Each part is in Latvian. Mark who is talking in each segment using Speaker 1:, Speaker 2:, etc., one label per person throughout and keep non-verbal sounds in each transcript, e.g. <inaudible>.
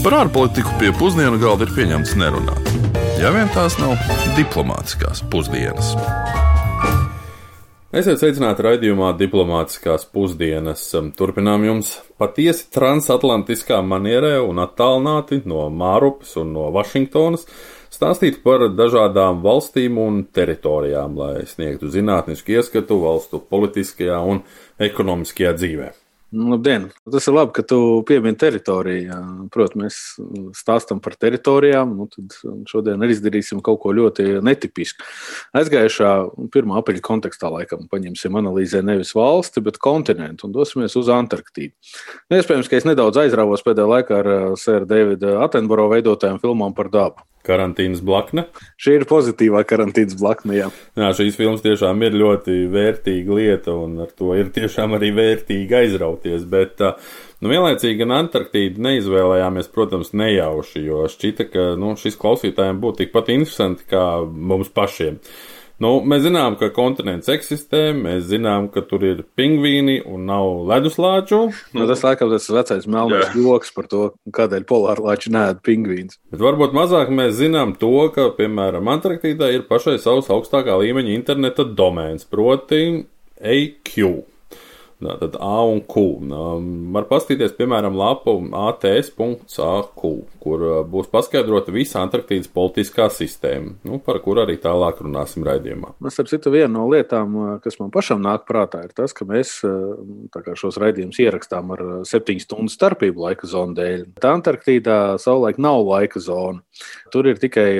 Speaker 1: Par ārpolitiku pie pusdienu galda ir pieņemts nerunāt. Ja vien tās nav diplomātiskās pusdienas.
Speaker 2: Esiet sveicināti raidījumā Diplomātiskās pusdienas. Turpinām jums patiesi transatlantiskā manierē un attālināti no Mārupas un no Vašingtonas stāstīt par dažādām valstīm un teritorijām, lai sniegtu zinātnisku ieskatu valstu politiskajā un ekonomiskajā dzīvē.
Speaker 3: Labdien! Tas ir labi, ka tu piemini teritoriju. Protams, mēs stāstām par teritorijām. Nu, tad šodien arī izdarīsim kaut ko ļoti netipisku. Aizgājušā 1. aprīļa kontekstā laikam paņemsim analīzē nevis valsti, bet kontinentu un dosimies uz Antarktīdu. Nu, iespējams, ka es nedaudz aizrāvos pēdējā laikā ar Sēra Davida Attenborough veidotajām filmām par dabu.
Speaker 2: Karantīnas blakne.
Speaker 3: Šī ir pozitīvā karantīnas blakne. Jā.
Speaker 2: jā, šīs filmas tiešām ir ļoti vērtīga lieta, un ar to ir tiešām arī vērtīgi aizrauties. Bet, nu, vienlaicīgi gan Antarktīdu neizvēlējāmies, protams, nejauši, jo šķita, ka nu, šis klausītājiem būtu tikpat interesanti kā mums pašiem. Nu, mēs zinām, ka kontinents eksistē, mēs zinām, ka tur ir pingvīni un nav leduslāču.
Speaker 3: Nu, tas laikam tas vecais melnais joks par to, kādēļ polārlāči nēd pingvīns.
Speaker 2: Bet varbūt mazāk mēs zinām to, ka, piemēram, Antarktīdā ir pašai savs augstākā līmeņa interneta domēns, proti AQ. Tad A un Q. Var paskatīties, piemēram, lapu ATS.AQ, kur būs paskaidrota visa Antarktīdas politiskā sistēma, nu, par kuru arī tālāk runāsim raidījumā.
Speaker 3: Es nu, saprotu, viena no lietām, kas man pašam nāk prātā, ir tas, ka mēs šos raidījumus ierakstām ar septiņu stundu starpību laika zonu dēļ. Tā Antarktīdā savulaik nav laika zona. Tur ir tikai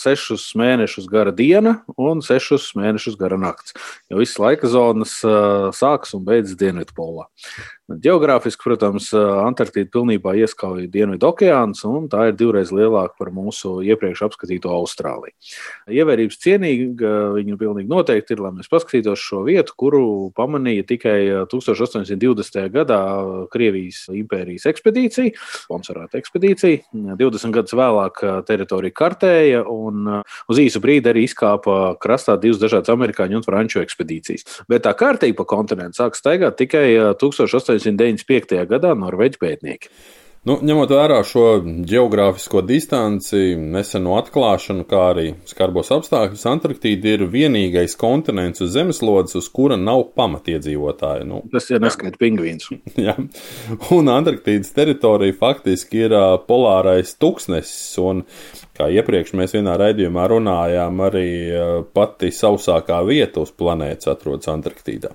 Speaker 3: sešus mēnešus gara diena un sešus mēnešus gara nakts. Jo visas laika zonas sākas un beidzas Дэнвид Пола. Geogrāfiski, protams, Antarktīda pilnībā ieskauj Dienvidu okeāns, un tā ir divreiz lielāka par mūsu iepriekš apskatīto Austrāliju. Ievērības cienīga viņa pilnīgi noteikti ir, lai mēs paskatītos šo vietu, kuru pamanīja tikai 1820. gadā Krievijas impērijas ekspedīcija, sponsorēta ekspedīcija. 20 gadus vēlāk teritorija kartēja, un uz īsu brīdi arī izkāpa krastā divas dažādas amerikāņu un franču ekspedīcijas. Bet tā kārtība pa kontinentu sāk staigāt tikai 1800. 1895. gadā norvēģi pētnieki.
Speaker 2: Nu, ņemot vērā šo geogrāfisko distanci, neseno atklāšanu, kā arī skarbos apstākļus, Antarktīda ir vienīgais kontinents uz zemeslodes, uz kura nav pamatiedzīvotāji. Nu,
Speaker 3: Tas ir neskaidrs pingvīns. <laughs>
Speaker 2: jā, un Antarktīdas teritorija faktiski ir polārais tuksnesis, un, kā iepriekš mēs vienā raidījumā runājām, arī pati sausākā vieta uz planētas atrodas Antarktīdā.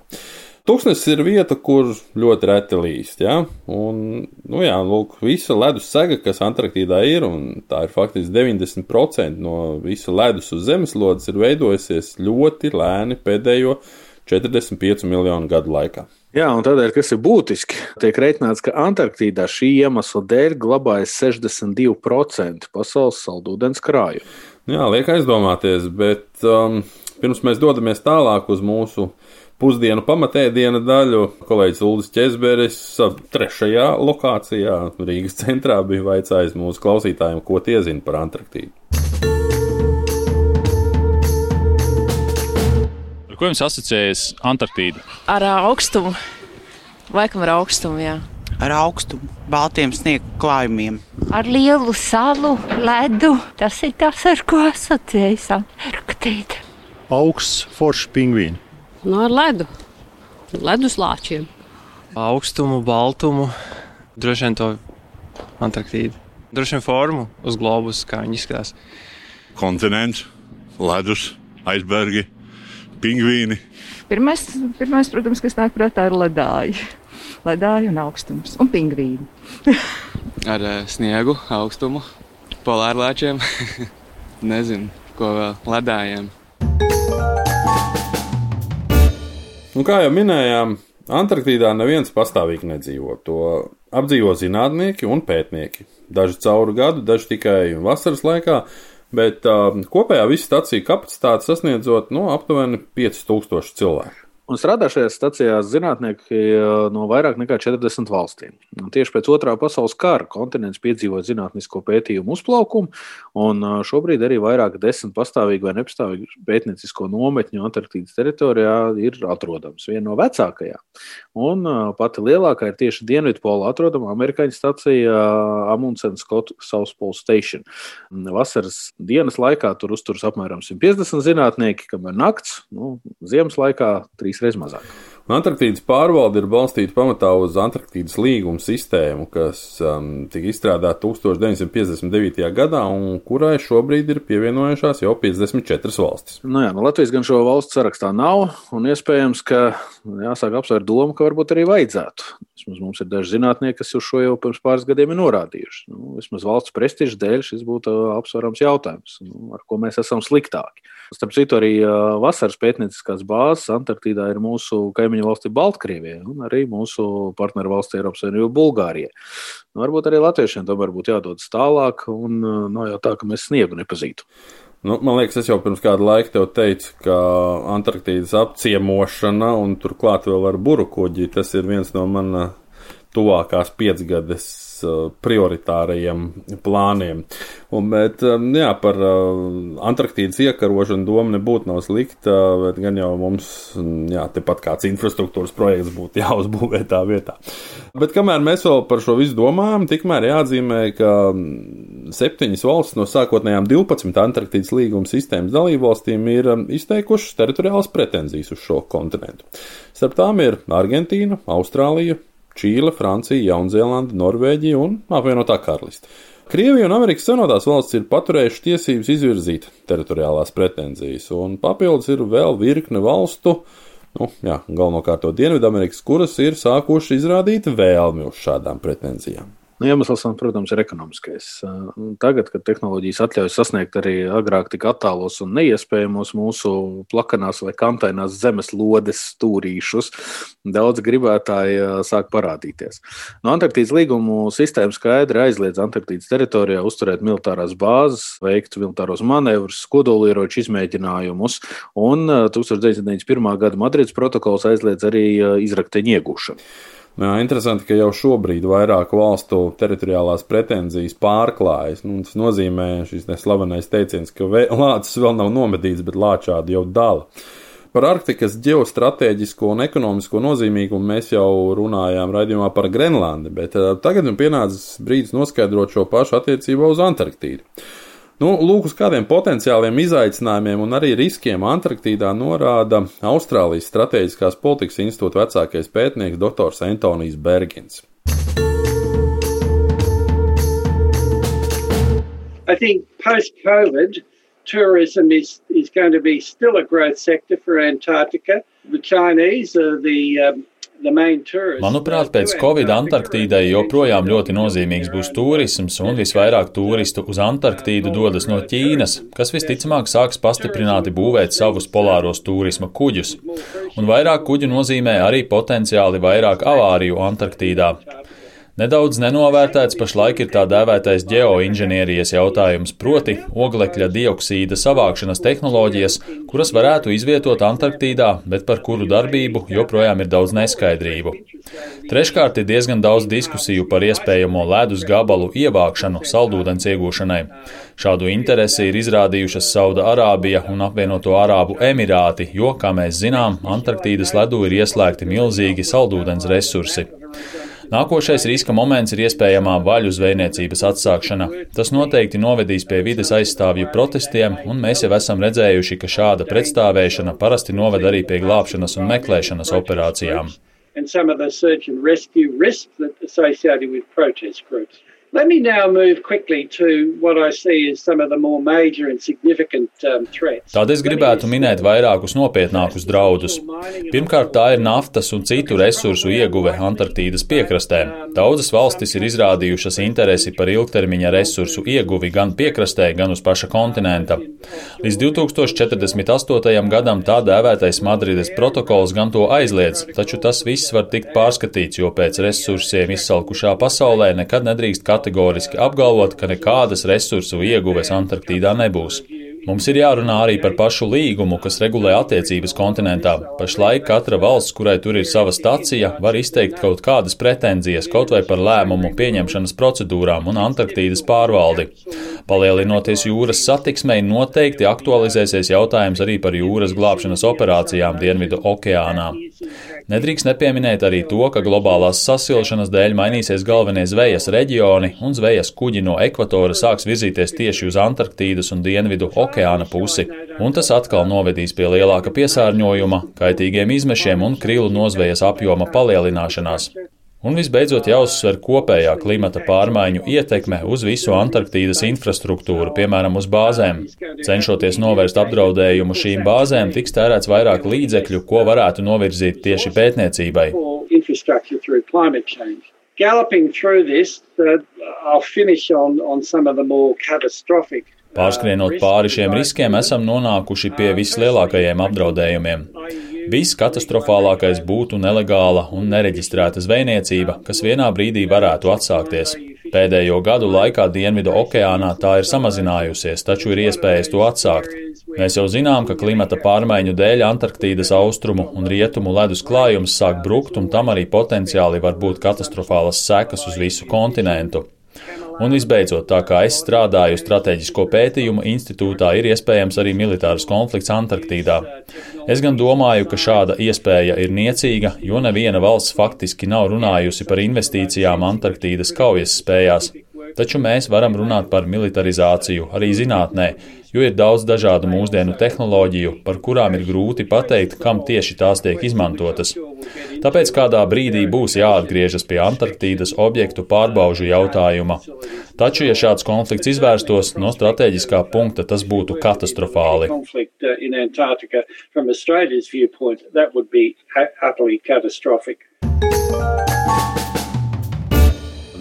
Speaker 2: Tūkstnesis ir vieta, kur ļoti reti līst. Ja? Un, nu jā, lūk, visa ledus sega, kas Antarktīdā ir, un tā ir faktiski 90% no visa ledus uz zemeslodes, ir veidojusies ļoti lēni pēdējo 45 miljonu gadu laikā.
Speaker 3: Jā, un tādēļ, kas ir būtiski, tiek reiķināts, ka Antarktīdā šī iemesla dēļ glabājas 62% pasaules saldūdens krāju.
Speaker 2: Jā, liek aizdomāties, bet um, pirms mēs dodamies tālāk uz mūsu pusdienu pamatēdiena daļu. Kolēģis Ulris Česberis trešajā lokācijā Rīgas centrā bija vaicājis mūsu klausītājiem, ko tie zina par Antarktīdu.
Speaker 4: Ar ko jums asociējas Antarktīda?
Speaker 5: Ar augstumu. Laikam ar augstumu, jā.
Speaker 6: Ar augstumu, baltiem sniegu klājumiem.
Speaker 7: Ar lielu salu, ledu. Tas ir tas, ar ko asociējas Antarktīda.
Speaker 8: Augsts, foršs pingvīns.
Speaker 9: No nu, ar ledu, leduslāčiem.
Speaker 10: Augstumu, baltumu, droši vien to Antarktīdu. Droši vien formu uz globus, kā viņi izskatās.
Speaker 11: Kontinents, ledus, aizbergi, pingvīni.
Speaker 12: Pirmais, pirmais, protams, kas nāk prātā, ir ledāji. Ledāji un augstums un pingvīni. <laughs>
Speaker 13: Ar uh, sniegu, augstumu, polārlāčiem. <laughs> Nezinu, ko vēl ledājiem.
Speaker 2: Un kā jau minējām, Antarktīdā neviens pastāvīgi nedzīvo. To apdzīvo zinātnieki un pētnieki. Daži cauri gadu, daži tikai vasaras laikā, bet uh, kopējā visu stāciju kapacitāte sasniedzot no nu, aptuveni 5000 cilvēku.
Speaker 3: Un strādā šajās stacijās zinātnieki no vairāk nekā 40 valstīm. Un tieši pēc otrā pasaules kara kontinents piedzīvoja zinātnisko pētījumu uzplaukumu, un šobrīd arī vairāk desmit pastāvīgu vai nepastāvīgu pētniecisko nometņu Antarktīdas teritorijā ir atrodams. Viena no vecākajām. Un pati lielākā ir tieši Dienvidpolā atrodama amerikāņu stacija Amundsen Scott South Pole Station. Vasaras dienas laikā tur uzturas apmēram 150 zinātnieki, kamēr nakts, nu, ziemas laikā 3 trīs reizes mazāk.
Speaker 2: Antarktīdas pārvalde ir balstīta pamatā uz Antarktīdas līguma sistēmu, kas um, tika izstrādāta 1959. gadā un kurai šobrīd ir pievienojušās jau 54 valstis.
Speaker 3: Nu jā, nu Latvijas gan šo valstu sarakstā nav, un iespējams, ka jāsāk apsvērt domu, ka varbūt arī vajadzētu. Vismaz mums ir daži zinātnieki, kas šo jau pirms pāris gadiem ir norādījuši. Nu, vismaz valsts prestiža dēļ šis būtu apsverams jautājums, nu, ar ko mēs esam sliktāki. Starp citu, arī vasaras pētnieciskās bāzes Antarktīdā ir mūsu kaimiņu valsti Baltkrievijai un arī mūsu partneru valsti Eiropas Savienībā Bulgārijai. Nu, varbūt arī latviešiem tomēr būtu jādodas tālāk, un nav jau tā, ka mēs sniegu nepazītu.
Speaker 2: Nu, man liekas, es jau pirms kāda laika te teicu, ka Antarktīdas apciemošana un turklāt vēl ar burukuģi tas ir viens no manas tuvākās piecgades prioritārajiem plāniem. Un, bet, um, jā, par uh, Antarktīdas iekarošanu doma nebūtu nav slikta, bet gan jau mums, jā, tepat kāds infrastruktūras projekts būtu <laughs> jāuzbūvē tā vietā. Bet kamēr mēs vēl par šo visu domājam, tikmēr jāatzīmē, ka mm, septiņas valstis no sākotnējām 12 Antarktīdas līguma sistēmas dalībvalstīm ir um, izteikušas teritoriālas pretenzijas uz šo kontinentu. Starp tām ir Argentīna, Austrālija, Čīle, Francija, Jaunzēlanda, Norvēģija un apvienotā karaliste. Krievija un Amerikas Savienotās valsts ir paturējušas tiesības izvirzīt teritoriālās pretenzijas, un papildus ir vēl virkne valstu, nu, jā, galvenokārt Dienvidamerikas, kuras ir sākušas izrādīt vēlmi uz šādām pretenzijām.
Speaker 3: Nu, iemesls, protams, ir ekonomiskais. Tagad, kad tehnoloģijas atļauj sasniegt arī agrāk tik attālos un neiespējamos mūsu plakanās vai kantainās zemeslodes stūrīšus, daudz gribētāji sāk parādīties. No Antarktīdas līgumu sistēma skaidri aizliedz Antarktīdas teritorijā uzturēt militārās bāzes, veikt militāros manevrus, kodolieroču izmēģinājumus, un 1991. gada Madrides protokols aizliedz arī izrakteņu iegūšanu.
Speaker 2: Jā, interesanti, ka jau šobrīd vairāku valstu teritoriālās pretenzijas pārklājas. Nu, tas nozīmē šis neslavenais teiciens, ka lācis vēl nav nomedīts, bet lāčādi jau dala. Par Arktikas ģeostrateģisko un ekonomisko nozīmīgumu mēs jau runājām raidījumā par Grenlandi, bet tagad man pienācis brīdis noskaidrot šo pašu attiecībā uz Antarktīdu. Nu, lūk, uz kādiem potenciāliem izaicinājumiem un arī riskiem Antarktīdā norāda Austrālijas Stratēģiskās politikas institūta vecākais pētnieks dr. Antonijs Bergins.
Speaker 14: I think post COVID, tourism is, is going to be still a growth sector for Antarctica. The Chinese are the um,
Speaker 4: Manuprāt, pēc Covid Antarktīdai joprojām ļoti nozīmīgs būs turisms, un visvairāk turistu uz Antarktīdu dodas no Ķīnas, kas visticamāk sāks pastiprināti būvēt savus polāros turisma kuģus. Un vairāk kuģu nozīmē arī potenciāli vairāk avāriju Antarktīdā. Nedaudz nenovērtēts pašlaik ir tā dēvētais ģeoinženierijas jautājums, proti oglekļa dioksīda savākšanas tehnoloģijas, kuras varētu izvietot Antarktīdā, bet par kuru darbību joprojām ir daudz neskaidrību. Treškārt ir diezgan daudz diskusiju par iespējamo ledus gabalu ievākšanu saldūdens iegūšanai. Šādu interesi ir izrādījušas Sauda Arābija un apvienoto Arābu Emirāti, jo, kā mēs zinām, Antarktīdas ledū ir ieslēgti milzīgi saldūdens resursi. Nākošais riska moments ir iespējamā vaļu zvejniecības atsākšana. Tas noteikti novedīs pie vides aizstāvju protestiem, un mēs jau esam redzējuši, ka šāda pretstāvēšana parasti noved arī pie glābšanas un meklēšanas operācijām. And some of the search and rescue risks that associated with protest groups. Let me now move quickly to what I see as some of the more major and significant um, threats. Tad es gribētu minēt vairākus nopietnākus draudus. Pirmkārt, tā ir naftas un citu resursu ieguve Antarktīdas piekrastē. Daudzas valstis ir izrādījušas interesi par ilgtermiņa resursu ieguvi gan piekrastē, gan uz paša kontinenta. Līdz 2048. gadam tā dēvētais Madrides protokols gan to aizliedz, taču tas viss var tikt pārskatīts, jo pēc resursiem izsalkušā pasaulē nekad nedrīkst kategoriski apgalvot, ka nekādas resursu ieguves Antarktīdā nebūs. Mums ir jārunā arī par pašu līgumu, kas regulē attiecības kontinentā. Pašlaik katra valsts, kurai tur ir sava stacija, var izteikt kaut kādas pretenzijas, kaut vai par lēmumu pieņemšanas procedūrām un Antarktīdas pārvaldi. Palielinoties jūras satiksmei, noteikti aktualizēsies jautājums arī par jūras glābšanas operācijām Dienvidu okeānā. Nedrīkst nepieminēt arī to, ka globālās sasilšanas dēļ mainīsies galvenie zvejas reģioni, un zvejas kuģi no ekvatora sāks virzīties tieši uz Antarktīdas un Dienvidu okeāna pusi, un tas atkal novedīs pie lielāka piesārņojuma, kaitīgiem izmešiem un krilu nozvejas apjoma palielināšanās. Un visbeidzot jāuzsver kopējā klimata pārmaiņu ietekme uz visu Antarktīdas infrastruktūru, piemēram, uz bāzēm. Cenšoties novērst apdraudējumu šīm bāzēm, tiks tērēts vairāk līdzekļu, ko varētu novirzīt tieši pētniecībai. Galloping through this, uh, I'll finish on, on some of the more catastrophic Pārskrienot pāri šiem riskiem, esam nonākuši pie vislielākajiem apdraudējumiem. Viskatastrofālākais būtu nelegāla un nereģistrēta zvejniecība, kas vienā brīdī varētu atsākties. Pēdējo gadu laikā Dienvidu okeānā tā ir samazinājusies, taču ir iespējas to atsākt. Mēs jau zinām, ka klimata pārmaiņu dēļ Antarktīdas austrumu un rietumu ledus klājums sāk brukt, un tam arī potenciāli var būt katastrofālas sekas uz visu kontinentu. Un visbeidzot, tā kā es strādāju Strateģisko pētījumu institūtā, ir iespējams arī militārs konflikts Antarktīdā. Es gan domāju, ka šāda iespēja ir niecīga, jo neviena valsts faktiski nav runājusi par investīcijām Antarktīdas kaujas spējās. Taču mēs varam runāt par militarizāciju arī zinātnē, jo ir daudz dažādu mūsdienu tehnoloģiju, par kurām ir grūti pateikt, kam tieši tās tiek izmantotas. Tāpēc kādā brīdī būs jāatgriežas pie Antarktīdas objektu pārbaužu jautājuma. Taču, ja šāds konflikts izvērstos, no strateģiskā punkta tas būtu katastrofāli.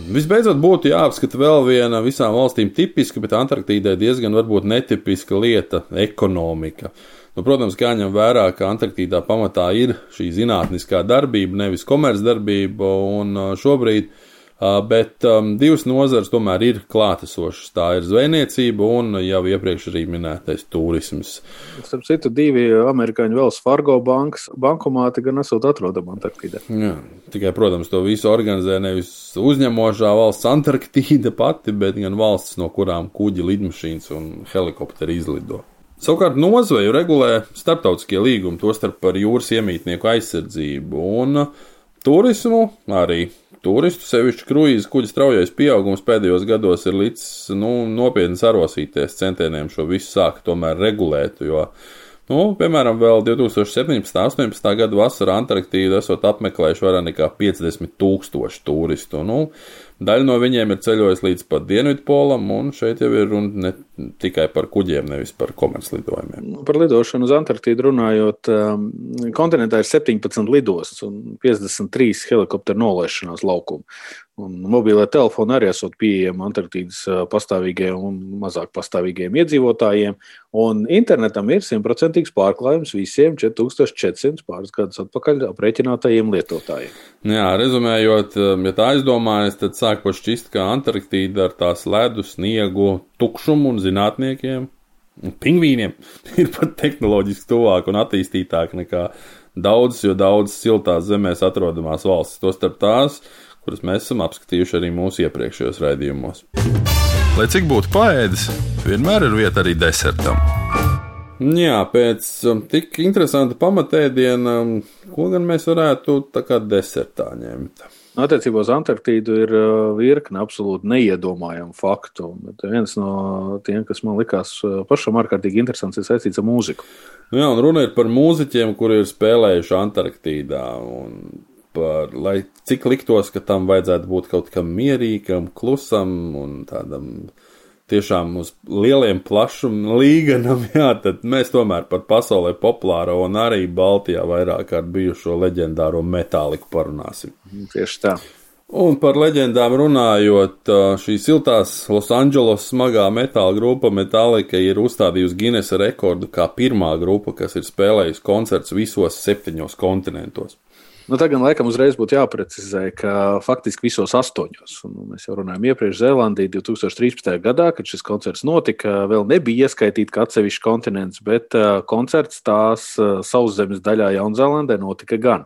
Speaker 2: Visbeidzot, būtu jāapskata vēl viena visām valstīm tipiska, bet Antarktīdai diezgan varbūt netipiska lieta - ekonomika. Nu, protams, kā ņem vērā, ka Antarktīdā pamatā ir šī zinātniskā darbība, nevis komercdarbība, un šobrīd bet um, divas nozares tomēr ir klātesošas. Tā ir zvejniecība un jau iepriekš arī minētais turisms.
Speaker 3: Starp citu, divi amerikāņu vēl Fargo bankas bankomāti gan esot atrodami Antarktīdā.
Speaker 2: Jā, tikai, protams, to visu organizē nevis uzņemošā valsts Antarktīda pati, bet gan valsts, no kurām kuģi, lidmašīnas un helikopteri izlido. Savukārt nozveju regulē starptautiskie līgumi, tostarp par jūras iemītnieku aizsardzību un turismu arī Turistu, sevišķi kruīzu kuģu straujais pieaugums pēdējos gados ir līdz nu, nopietni sarosīties centieniem šo visu sākt tomēr regulēt, jo Nu, piemēram, vēl 2017. un 2018. gada vasarā Antarktīdu esot apmeklējuši vairāk nekā 50 tūkstoši turistu. Nu, daļa no viņiem ir ceļojusi līdz pat Dienvidpolam, un šeit jau ir runa ne tikai par kuģiem, nevis par komerclidojumiem.
Speaker 3: Nu, par lidošanu uz Antarktīdu runājot, um, kontinentā ir 17 lidostas un 53 helikopteru nolaišanās laukumi. Un mobilē telefoni arī esot pieejami Antarktīdas pastāvīgiem un mazāk pastāvīgiem iedzīvotājiem. Un internetam ir simtprocentīgs pārklājums visiem 4400 pāris gadus atpakaļ aprēķinātajiem lietotājiem.
Speaker 2: Jā, rezumējot, ja tā aizdomājas, tad sāk pašķist, ka Antarktīda ar tās ledu, sniegu, tukšumu un zinātniekiem un pingvīniem <laughs> ir pat tehnoloģiski tuvāk un attīstītāk nekā daudzas, jo daudzas siltās zemēs atrodamās valstis. Tostarp tās, kuras mēs esam apskatījuši arī mūsu iepriekšējos raidījumos.
Speaker 1: Lai cik būtu paēdis, vienmēr ir vieta arī desertam.
Speaker 2: Jā, pēc um, tik interesanta pamatēdiena, um, ko gan mēs varētu tā kā desertā ņemt?
Speaker 3: Attiecībā uz Antarktīdu ir uh, virkne absolūti neiedomājamu faktu. Bet viens no tiem, kas man likās uh, pašam ārkārtīgi interesants, ir saistīts ar mūziku.
Speaker 2: Nu jā, un runa ir par mūziķiem, kuri ir spēlējuši Antarktīdā. Par, lai cik liktos, ka tam vajadzētu būt kaut kam mierīgam, klusam un tādam tiešām uz lieliem plašuma līganam, <laughs> jā, tad mēs tomēr par pasaulē populāro un arī Baltijā vairāk kārt bijušo leģendāro metāliku parunāsim.
Speaker 3: Tieši tā.
Speaker 2: Un par leģendām runājot, šī siltās Losandželos smagā metāla grupa Metallica ir uzstādījusi Guinnessa rekordu kā pirmā grupa, kas ir spēlējusi koncerts visos septiņos kontinentos.
Speaker 3: Nu, tā gan laikam uzreiz būtu jāprecizē, ka faktiski visos astoņos, un mēs jau runājām iepriekš Zēlandī 2013. gadā, kad šis koncerts notika, vēl nebija ieskaitīts kā atsevišķs kontinents, bet koncerts tās sauszemes daļā Jaunzēlandē notika gan.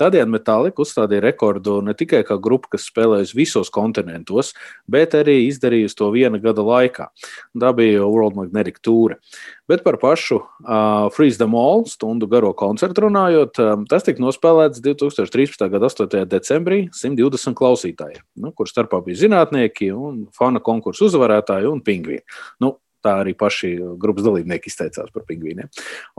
Speaker 3: Tādējādi Metālika uzstādīja rekordu ne tikai kā grupa, kas spēlējusi visos kontinentos, bet arī izdarījusi to viena gada laikā. Tā bija World Magnetic Tour. Bet par pašu uh, Freeze the Mall stundu garo koncertu runājot, um, tas tika nospēlēts 2013. gada 8. decembrī 120 klausītājiem, nu, kur starpā bija zinātnieki un fana konkursu uzvarētāji un pingvīni. Nu, tā arī paši grupas dalībnieki izteicās par pingvīniem.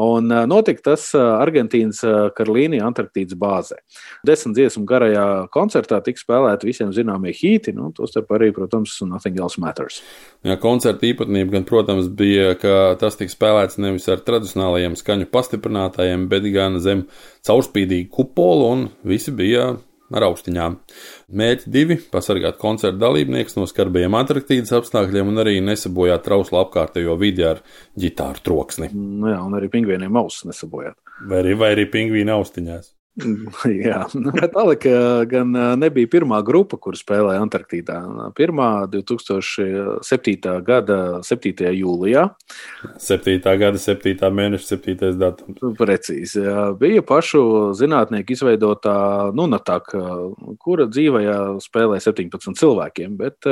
Speaker 3: Un notika tas Argentīnas Karolīnijas Antarktīdas bāzē. Desmit dziesmu garajā koncertā tika spēlēti visiem zināmie hīti, nu, tostarp arī, protams, Nothing Else Matters.
Speaker 2: Jā, koncerta īpatnība gan, protams, bija, ka tas tika spēlēts nevis ar tradicionālajiem skaņu pastiprinātājiem, bet gan zem caurspīdīgu kupolu, un visi bija ar austiņām. Mēģi divi - pasargāt koncerta dalībnieks no skarbajiem Antarktīdas apstākļiem un arī nesabojāt trauslu apkārtējo vidi ar ģitāru troksni.
Speaker 3: Nu jā, un arī pingvīniem ausis nesabojāt.
Speaker 2: Vai arī, vai arī pingvīna austiņās. <laughs>
Speaker 3: Jā, Metallica gan nebija pirmā grupa, kur spēlēja Antarktīdā. Pirmā 2007. gada 7. jūlijā.
Speaker 2: 7. gada 7. mēneša 7. datums.
Speaker 3: Precīzi. Bija pašu zinātnieku izveidotā Nunatak, kura dzīvajā spēlē 17 cilvēkiem, bet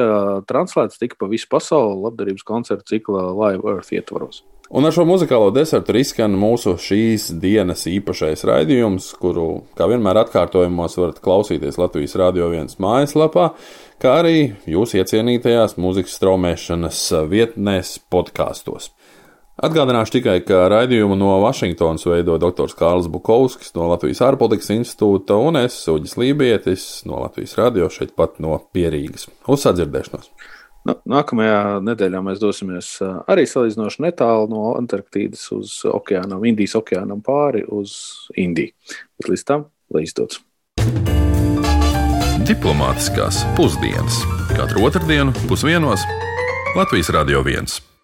Speaker 3: translēts tika pa visu pasauli labdarības koncertu cikla Live Earth ietvaros.
Speaker 2: Un ar šo muzikālo desertu izskan mūsu šīs dienas īpašais raidījums, kuru, kā vienmēr, atkārtojumos varat klausīties Latvijas Rādio 1 mājaslapā, kā arī jūsu iecienītajās mūzikas straumēšanas vietnēs podkāstos. Atgādināšu tikai, ka raidījumu no Vašingtonas veido dr. Kārls Bukovskis no Latvijas ārpolitikas institūta un es, Uģis Lībietis, no Latvijas radio šeit pat no Pierīgas. Uz sadzirdēšanos!
Speaker 3: Nu, nākamajā nedēļā mēs dosimies arī salīdzinoši netālu no Antarktīdas uz okeānam, Indijas okeānam pāri uz Indiju. Bet līdz tam, lai izdodas!
Speaker 1: Diplomātiskās pusdienas katru otrdienu pusdienos Latvijas Radio 1.